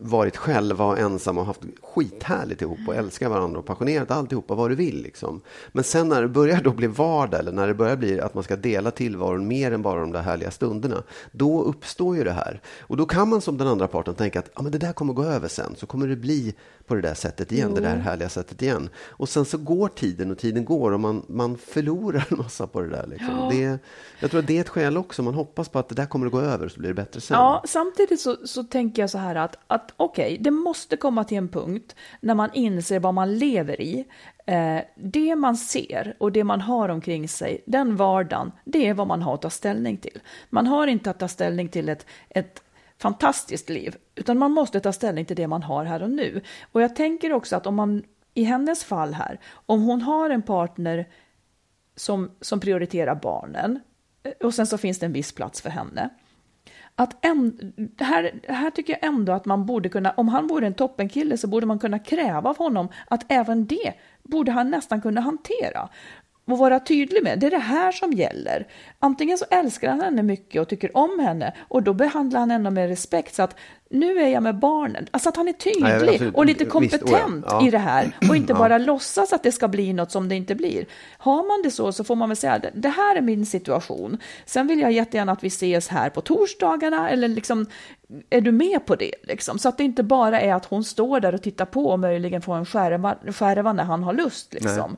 varit själva och ensamma och haft skithärligt ihop och älskar varandra och passionerat alltihopa vad du vill. Liksom. Men sen när det börjar då bli vardag eller när det börjar bli att man ska dela tillvaron mer än bara de där härliga stunderna, då uppstår ju det här. Och då kan man som den andra parten tänka att ah, men det där kommer gå över sen, så kommer det bli på det där sättet igen, det där härliga sättet igen. Och sen så går tiden och tiden går och man, man förlorar en massa på det där. Liksom. Det, jag tror att det är ett skäl också, man hoppas på att det där kommer att gå över så blir det bättre sen. Ja, samtidigt så, så tänker jag så här att, att okej, det måste komma till en punkt när man inser vad man lever i. Eh, det man ser och det man har omkring sig, den vardagen, det är vad man har att ta ställning till. Man har inte att ta ställning till ett, ett fantastiskt liv, utan man måste ta ställning till det man har här och nu. Och jag tänker också att om man, i hennes fall här, om hon har en partner som, som prioriterar barnen, eh, och sen så finns det en viss plats för henne, att en, här, här tycker jag ändå att man borde kunna, om han vore en toppenkille så borde man kunna kräva av honom att även det borde han nästan kunna hantera och vara tydlig med. Det är det här som gäller. Antingen så älskar han henne mycket och tycker om henne och då behandlar han henne med respekt så att nu är jag med barnen. Alltså att han är tydlig Nej, och lite visst, kompetent ja. Ja. i det här och inte bara låtsas att det ska bli något som det inte blir. Har man det så så får man väl säga det- det här är min situation. Sen vill jag jättegärna att vi ses här på torsdagarna eller liksom är du med på det? Liksom? Så att det inte bara är att hon står där och tittar på och möjligen får en skärva, skärva när han har lust. Liksom.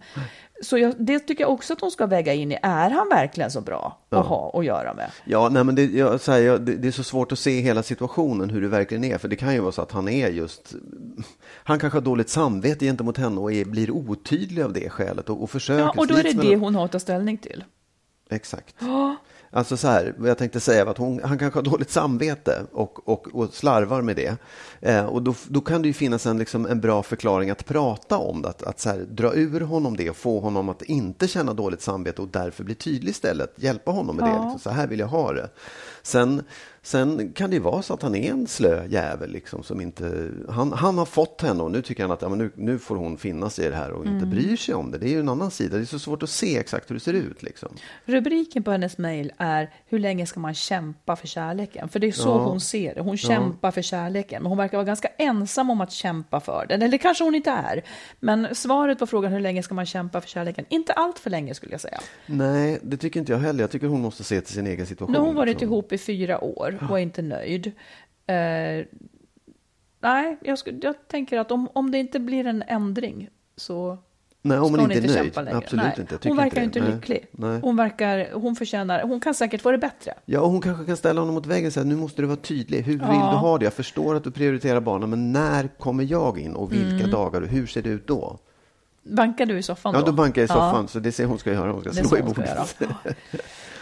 Så jag, det tycker jag också att hon ska väga in i. Är han verkligen så bra att ha att göra med? Ja, nej, men det, jag, här, jag, det, det är så svårt att se hela situationen, hur det verkligen är. För det kan ju vara så att han är just... Han kanske har dåligt samvete gentemot henne och är, blir otydlig av det skälet och, och försöker... Ja, och då är det det hon har att ta ställning till. Exakt. Alltså så här, jag tänkte säga var att hon, han kanske har dåligt samvete och, och, och slarvar med det. Eh, och då, då kan det ju finnas en, liksom, en bra förklaring att prata om det. Att, att så här, dra ur honom det och få honom att inte känna dåligt samvete och därför bli tydlig istället. Hjälpa honom med det. Liksom, så här vill jag ha det. Sen, sen kan det vara så att han är en slö jävel. Liksom, som inte, han, han har fått henne och nu tycker han att ja, men nu, nu får hon finna sig i det här och inte bryr sig om det. Det är ju en annan sida. Det är så svårt att se exakt hur det ser ut. Liksom. Rubriken på hennes mejl är Hur länge ska man kämpa för kärleken? För det är så Ja. hon ser det. Hon kämpar för kärleken. Men hon verkar vara ganska ensam om att kämpa för den. Eller kanske hon inte är. Men svaret på frågan hur länge ska man kämpa för kärleken? Inte allt för länge skulle jag säga. Nej, det tycker inte jag heller. Jag tycker hon måste se till sin egen situation. Nu har hon varit liksom. ihop i fyra år och är inte nöjd. Eh, nej, jag, skulle, jag tänker att om, om det inte blir en ändring så Nej, om ska hon inte är nöjd. Absolut Nej. inte. Hon verkar inte inte lycklig. Nej. Hon, verkar, hon förtjänar, hon kan säkert få det bättre. Ja, och hon kanske kan ställa honom mot väggen och säga nu måste du vara tydlig. Hur vill du ha det? Jag förstår att du prioriterar barnen, men när kommer jag in och vilka Mm. dagar och hur ser det ut då? Bankar du i soffan Ja, då? då bankar jag i Ja. soffan, så det det hon ska göra. Hon ska Det slå i bordet.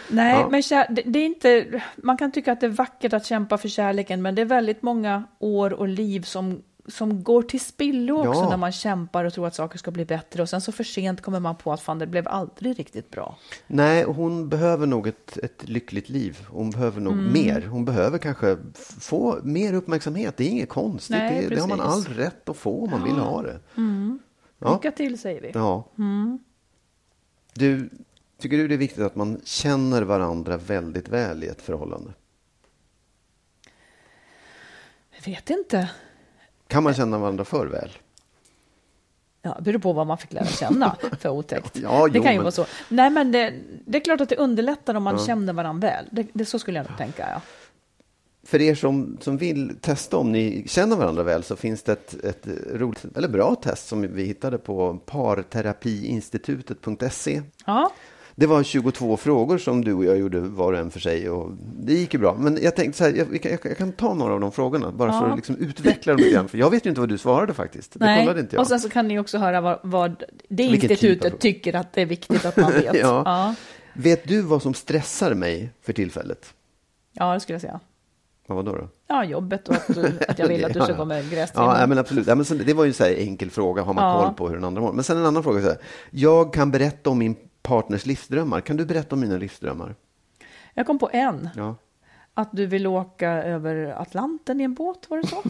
Nej, Ja. men kär, det, det är inte, man kan tycka att det är vackert att kämpa för kärleken, men det är väldigt många år och liv som, som går till spillo också Ja. när man kämpar och tror att saker ska bli bättre och sen så för sent kommer man på att fan, det blev aldrig riktigt bra. Nej, hon behöver nog ett, ett lyckligt liv. Hon behöver nog Mm. mer. Hon behöver kanske få mer uppmärksamhet. Det är inget konstigt. Nej, det, det har man all rätt att få om man vill ha det. Ja. Lycka till säger vi. Ja. Mm. Du, tycker du det är viktigt att man känner varandra väldigt väl i ett förhållande? Jag vet inte. Kan man känna varandra för väl? Ja, det beror på vad man fick lära känna för otäckt. Ja, det jo, kan ju men- vara så. Nej, men det, det är klart att det underlättar om man känner varandra väl. Det, det, så skulle jag nog tänka, ja. För er som, som vill testa om ni känner varandra väl så finns det ett, ett roligt, eller bra test som vi hittade på parterapiinstitutet.se. Ja, Det var 22 frågor som du och jag gjorde var och en för sig och det gick ju bra. Men jag tänkte så här, jag, jag, kan- jag kan ta några av de frågorna bara för Ja. att liksom utveckla dem lite grann. För jag vet ju inte vad du svarade faktiskt. Det kollade inte jag. och sen så kan ni också höra vad, vad det Vilken typ institutet fråga? tycker att det är viktigt att man vet. Ja. ja. Vet du vad som stressar mig för tillfället? ja, det skulle jag säga. Ja, vadå då? Ja, jobbet och att, du, att jag vill att du ska gå med grästrimning. Ja, men absolut. Ja, men sen, det var ju en så här enkel fråga. Har man Ja. koll på hur den andra mår? Men sen en annan fråga. Så här. Jag kan berätta om min partners livsdrömmar. Kan du berätta om mina livsdrömmar? Jag kom på en. Ja. Att du vill åka över Atlanten i en båt, var det så?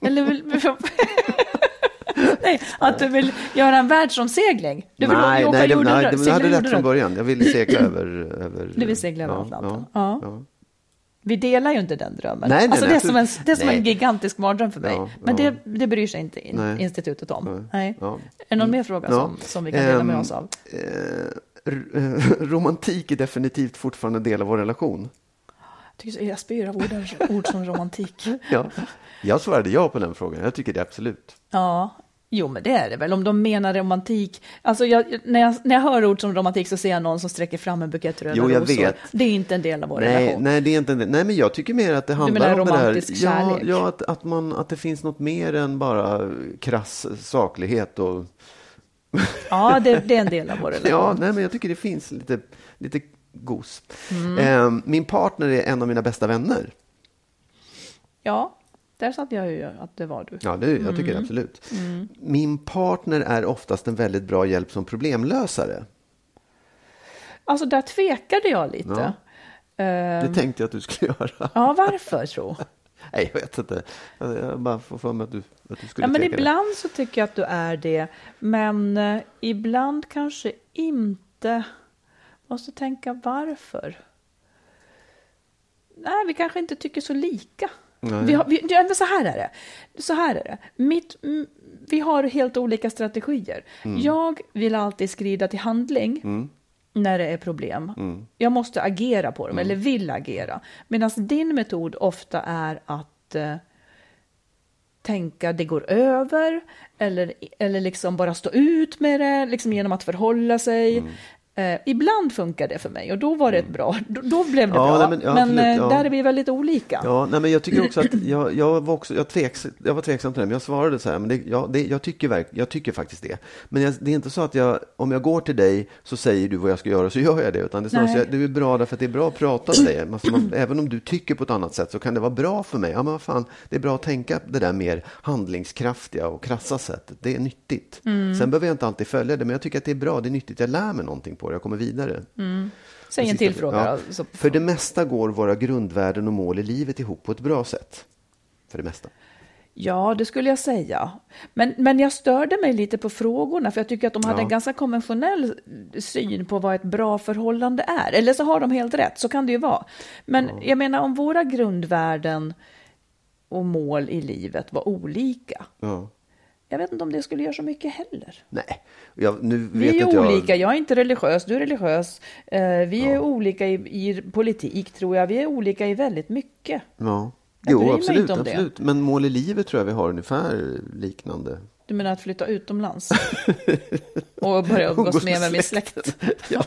Eller vill... Nej, att du vill göra en världsomsegling. Du vill nej, åka nej, det, jorden nej, det, jag hade rätt från början. Jag ville segla över... över Du vill segla över ja, Atlanten? Ja, Ja. Vi delar ju inte den drömmen. Nej, nej, alltså, det, är som en, det är som en gigantisk mardröm för mig. Men det, det bryr sig inte in, institutet om. Nej. Är det någon mer fråga som, som vi kan dela med Ehm, oss av? Romantik är definitivt fortfarande en del av vår relation. Jag, tycker så- jag spyr av orden, ord som romantik. Ja. Jag svarade ja på den frågan. Jag tycker det är absolut. Ja, jo men det är det väl. Om de menar romantik. Alltså jag, när, jag, när jag hör ord som romantik så ser jag någon som sträcker fram en bukett röda Jo, jag rosor. vet. Det är inte en del av vår Nej, relation. nej, det är inte en del. Nej, men jag tycker mer att det handlar om det romantisk Ja, ja att, att, man, att det finns något mer än bara krass saklighet och Ja, det, det är en del av vår relation. Ja, nej, men jag tycker det finns lite, lite gos. Mm. Eh, min partner är en av mina bästa vänner. Ja, där satt jag ju att det var du. Ja, det, jag tycker det absolut. Min partner är oftast en väldigt bra hjälp som problemlösare. Alltså där tvekade jag lite. Ja. Ehm, Det tänkte jag att du skulle göra. ja, varför tro? Nej, jag vet inte. Jag bara får för mig att du, att du skulle Ja, men ibland så tycker jag att du är det, men eh, ibland kanske inte. Måste tänka varför. Nej, vi kanske inte tycker så lika. Nej. Vi har, vi, så här är det. Så här är det. Mitt, mm, vi har helt olika strategier. Mm. Jag vill alltid skrida till handling när det är problem. Mm. Jag måste agera på dem, eller vill agera. Medan din metod ofta är att eh, tänka det går över eller, eller liksom bara stå ut med det liksom genom att förhålla sig. Mm. Eh, ibland funkar det för mig och då var det ett bra, då, då blev det Ja, bra. nej, men men- ja, absolut, eh, ja. där är vi väldigt olika. Ja, nej, men jag tycker också att jag, jag var också, jag, tveks, jag var tveksam till det, men jag svarade så här, men det, ja, det, jag, tycker verk, jag tycker faktiskt det. Men jag, det är inte så att jag, om jag går till dig så säger du vad jag ska göra så gör jag det, utan det är snarare så att du är bra därför att det är bra att prata med dig. Alltså man, även om du tycker på ett annat sätt så kan det vara bra för mig. Ja, men vad fan, det är bra att tänka det där mer handlingskraftiga och krassa sättet. Det är nyttigt. Mm. Sen behöver jag inte alltid följa det, men jag tycker att det är bra, det är nyttigt. Jag lär mig någonting på det, jag kommer vidare. Säg en till fråga. ja. då, så- För det mesta går våra grundvärden och mål i livet ihop på ett bra sätt. För det mesta. Ja, det skulle jag säga. Men, men jag störde mig lite på frågorna, för jag tycker att de hade Ja. en ganska konventionell syn på vad ett bra förhållande är. Eller så har de helt rätt, så kan det ju vara. Men jag menar, om våra grundvärden och mål i livet var olika, Ja. Jag vet inte om det skulle göra så mycket heller. Nej, jag, nu vet Vi är inte jag. olika, jag är inte religiös, du är religiös. Eh, vi är olika i, i politik, tror jag. Vi är olika i väldigt mycket. Ja. Jag Jo, absolut, om det. absolut. Men mål i livet tror jag vi har ungefär liknande. Du menar att flytta utomlands? och börja umgås mer med min släkt? Ja,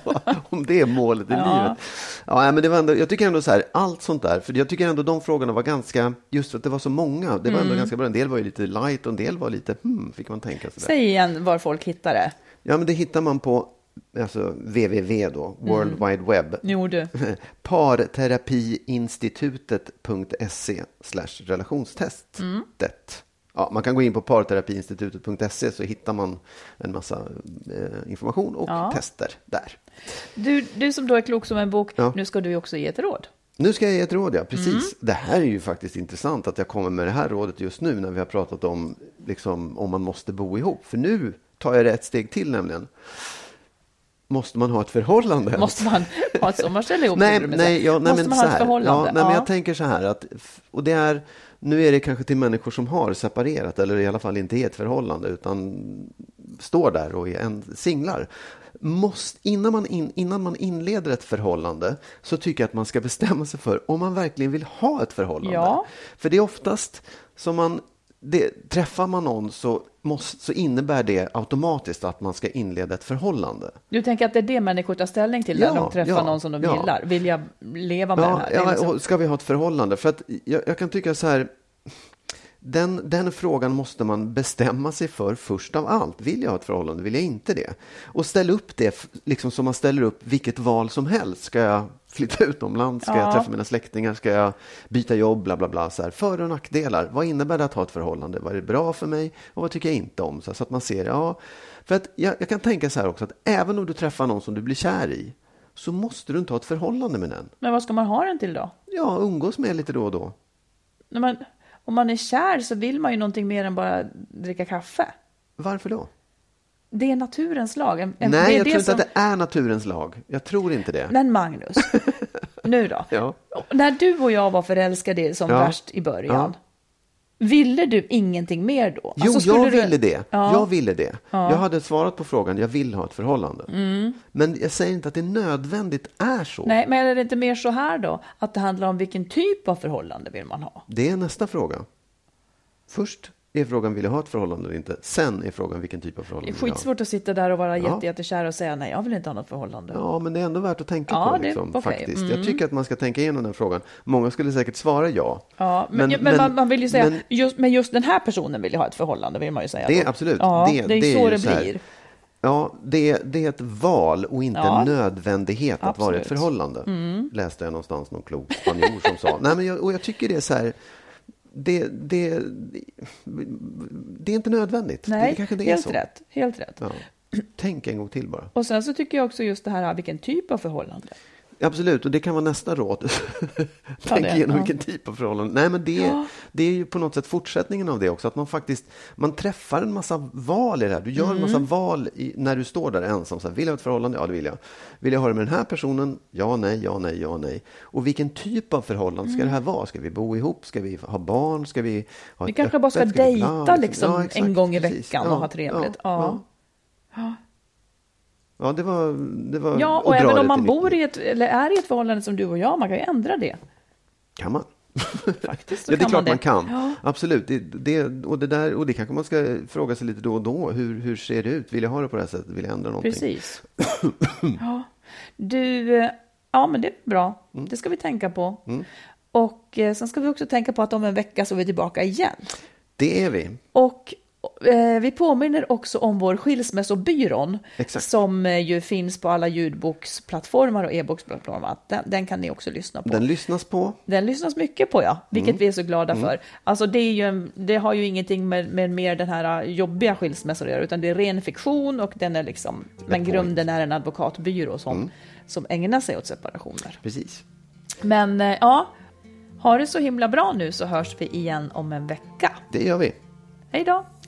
om det är målet i Ja. livet. Ja, men det var ändå, jag tycker ändå så här, allt sånt där, för jag tycker ändå de frågorna var ganska, just för att det var så många, det var Mm. ändå ganska bra. En del var ju lite light och en del var lite, hmm, fick man tänka sig. Säg igen var folk hittar det. Ja, men det hittar man på alltså, www då, World Mm. Wide Web. Jo du. parterapiinstitutet.se slash relationstestet. Mm. Ja, man kan gå in på parterapiinstitutet.se så hittar man en massa eh, information och Ja. tester där. du. Du som då är klok som en bok, Ja. nu ska du också ge ett råd. Nu ska jag ge ett råd, ja. Precis. Mm. Det här är ju faktiskt intressant att jag kommer med det här rådet just nu när vi har pratat om liksom, om man måste bo ihop. För nu tar jag det ett steg till nämligen. Måste man ha ett förhållande? Måste man ha ett sommarställe ihop? nej, nej, ja, nej, Måste men man så ha ett förhållande? Ja, nej, men jag tänker så här att, och det är, nu är det kanske till människor som har separerat eller i alla fall inte är ett förhållande utan står där och är en, singlar. Måste, innan, man in, innan man inleder ett förhållande så tycker jag att man ska bestämma sig för om man verkligen vill ha ett förhållande. Ja. För det är oftast som man det, träffar man någon så, måste, så innebär det automatiskt att man ska inleda ett förhållande. Du tänker att det är det människor tar ställning till Ja, när de träffar ja, någon som de ja. gillar? Vill jag leva med Ja, här? Det är ja liksom- och ska vi ha ett förhållande? För att jag, jag kan tycka så här, Den, den frågan måste man bestämma sig för först av allt. Vill jag ha ett förhållande? Vill jag inte det? Och ställ upp det liksom som man ställer upp vilket val som helst. Ska jag flytta utomlands? Ska Ja. jag träffa mina släktingar? Ska jag byta jobb? Bla, bla, bla. Så här. För och nackdelar. Vad innebär det att ha ett förhållande? Vad är bra för mig? Och vad tycker jag inte om? Så, så att man ser, ja. För att jag, jag kan tänka så här också, att även om du träffar någon som du blir kär i, så måste du inte ha ett förhållande med den. Men vad ska man ha den till då? Ja, umgås med lite då och då. Man, om man är kär så vill man ju någonting mer än bara dricka kaffe. Varför då? Det är naturens lag. En- Nej, det jag tror inte som- att det är naturens lag. Jag tror inte det. Men Magnus, nu då. Ja. När du och jag var förälskade som Ja. värst i början, ville du ingenting mer då? Jo, Alltså, skulle jag du- ville det. Ja. Jag ville det. Jag hade svarat på frågan, jag vill ha ett förhållande. Men jag säger inte att det nödvändigt är så. Nej, men är det inte mer så här då? Att det handlar om vilken typ av förhållande vill man ha? Det är nästa fråga. Först är frågan, vill jag ha ett förhållande eller inte? Sen är frågan, vilken typ av Det är förhållande jag ha? skitsvårt att sitta där och vara Ja. jätte, jättekär och säga nej, jag vill inte ha något förhållande. Ja, men det är ändå värt att tänka Ja, på. det- Liksom, okej. faktiskt. Mm. Jag tycker att man ska tänka igenom den frågan. Många skulle säkert svara ja. Ja, men, men, man, man vill ju säga, men- just, men just den här personen vill ju ha ett förhållande, vill man ju säga. Det är då. absolut. Ja, Det- det, är det är så ju det så blir. Ja, det, det är ett val och inte Ja. en nödvändighet att vara i ett förhållande. Mm. Läste jag någonstans någon klok spanjor som sa. Nej, men jag, och jag tycker det är så här. Det, det, det är inte nödvändigt. Nej, det det helt rätt. Helt rätt. Ja. Tänk en gång till bara. Och sen så tycker jag också just det här, vilken typ av förhållande. Absolut, och det kan vara nästa råd. Tänk det, igenom ja. vilken typ av förhållande. Nej, men det, Ja. det är ju på något sätt fortsättningen av det också. Att man faktiskt man träffar en massa val i det här. Du gör en massa Mm. val i, när du står där ensam. Så här, vill jag ha ett förhållande? Ja, det vill jag. Vill jag ha det med den här personen? Ja, nej, ja, nej, ja, nej. Och vilken typ av förhållande ska det här vara? Ska vi bo ihop? Ska vi ha barn? Ska vi ha Vi kanske bara ska öppet? vi- Ja, dejta liksom ja, exakt, en gång i precis. veckan och ha trevligt. Ja, Ja. Ja. Det var... Det var Ja, och även om man bor i ett, eller är i ett förhållande som du och jag, man kan ju ändra det. Kan man? Faktiskt Ja, det är klart man kan. Ja. Absolut. Det, det, och, det där, och det kanske man ska fråga sig lite då och då. Hur, hur ser det ut? Vill jag ha det på det här sättet? Vill jag ändra någonting? Precis. ja. Du, eh, ja men det är bra. Mm. Det ska vi tänka på. Och eh, sen ska vi också tänka på att om en vecka så är vi tillbaka igen. Det är vi. Och vi påminner också om vår skilsmässobyrån Exakt. som eh, ju finns på alla ljudboksplattformar och e-boksplattformar. Den, den kan ni också lyssna på. Den lyssnas på. Den lyssnas mycket på, ja. Vilket Mm. vi är så glada för. Alltså det, är ju, en- det har ju ingenting med, med mer den här uh, jobbiga skilsmässan att göra, utan det är ren fiktion och den är liksom, men point. grunden är en advokatbyrå som, som ägnar sig åt separationer. Precis. Men eh, ja, ha det så himla bra nu så hörs vi igen om en vecka. Det gör vi. Hej då!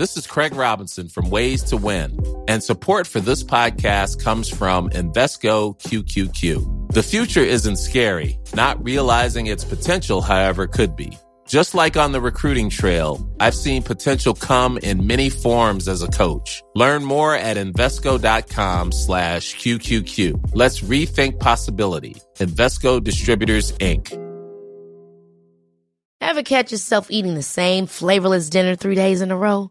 This is Craig Robinson from Ways to Win, and support for this podcast comes from Invesco QQQ. The future isn't scary, not realizing its potential, however, could be. Just like on the recruiting trail, I've seen potential come in many forms as a coach. Learn more at Invesco.com slash QQQ. Let's rethink possibility. Invesco Distributors, Inc. Ever catch yourself eating the same flavorless dinner three days in a row?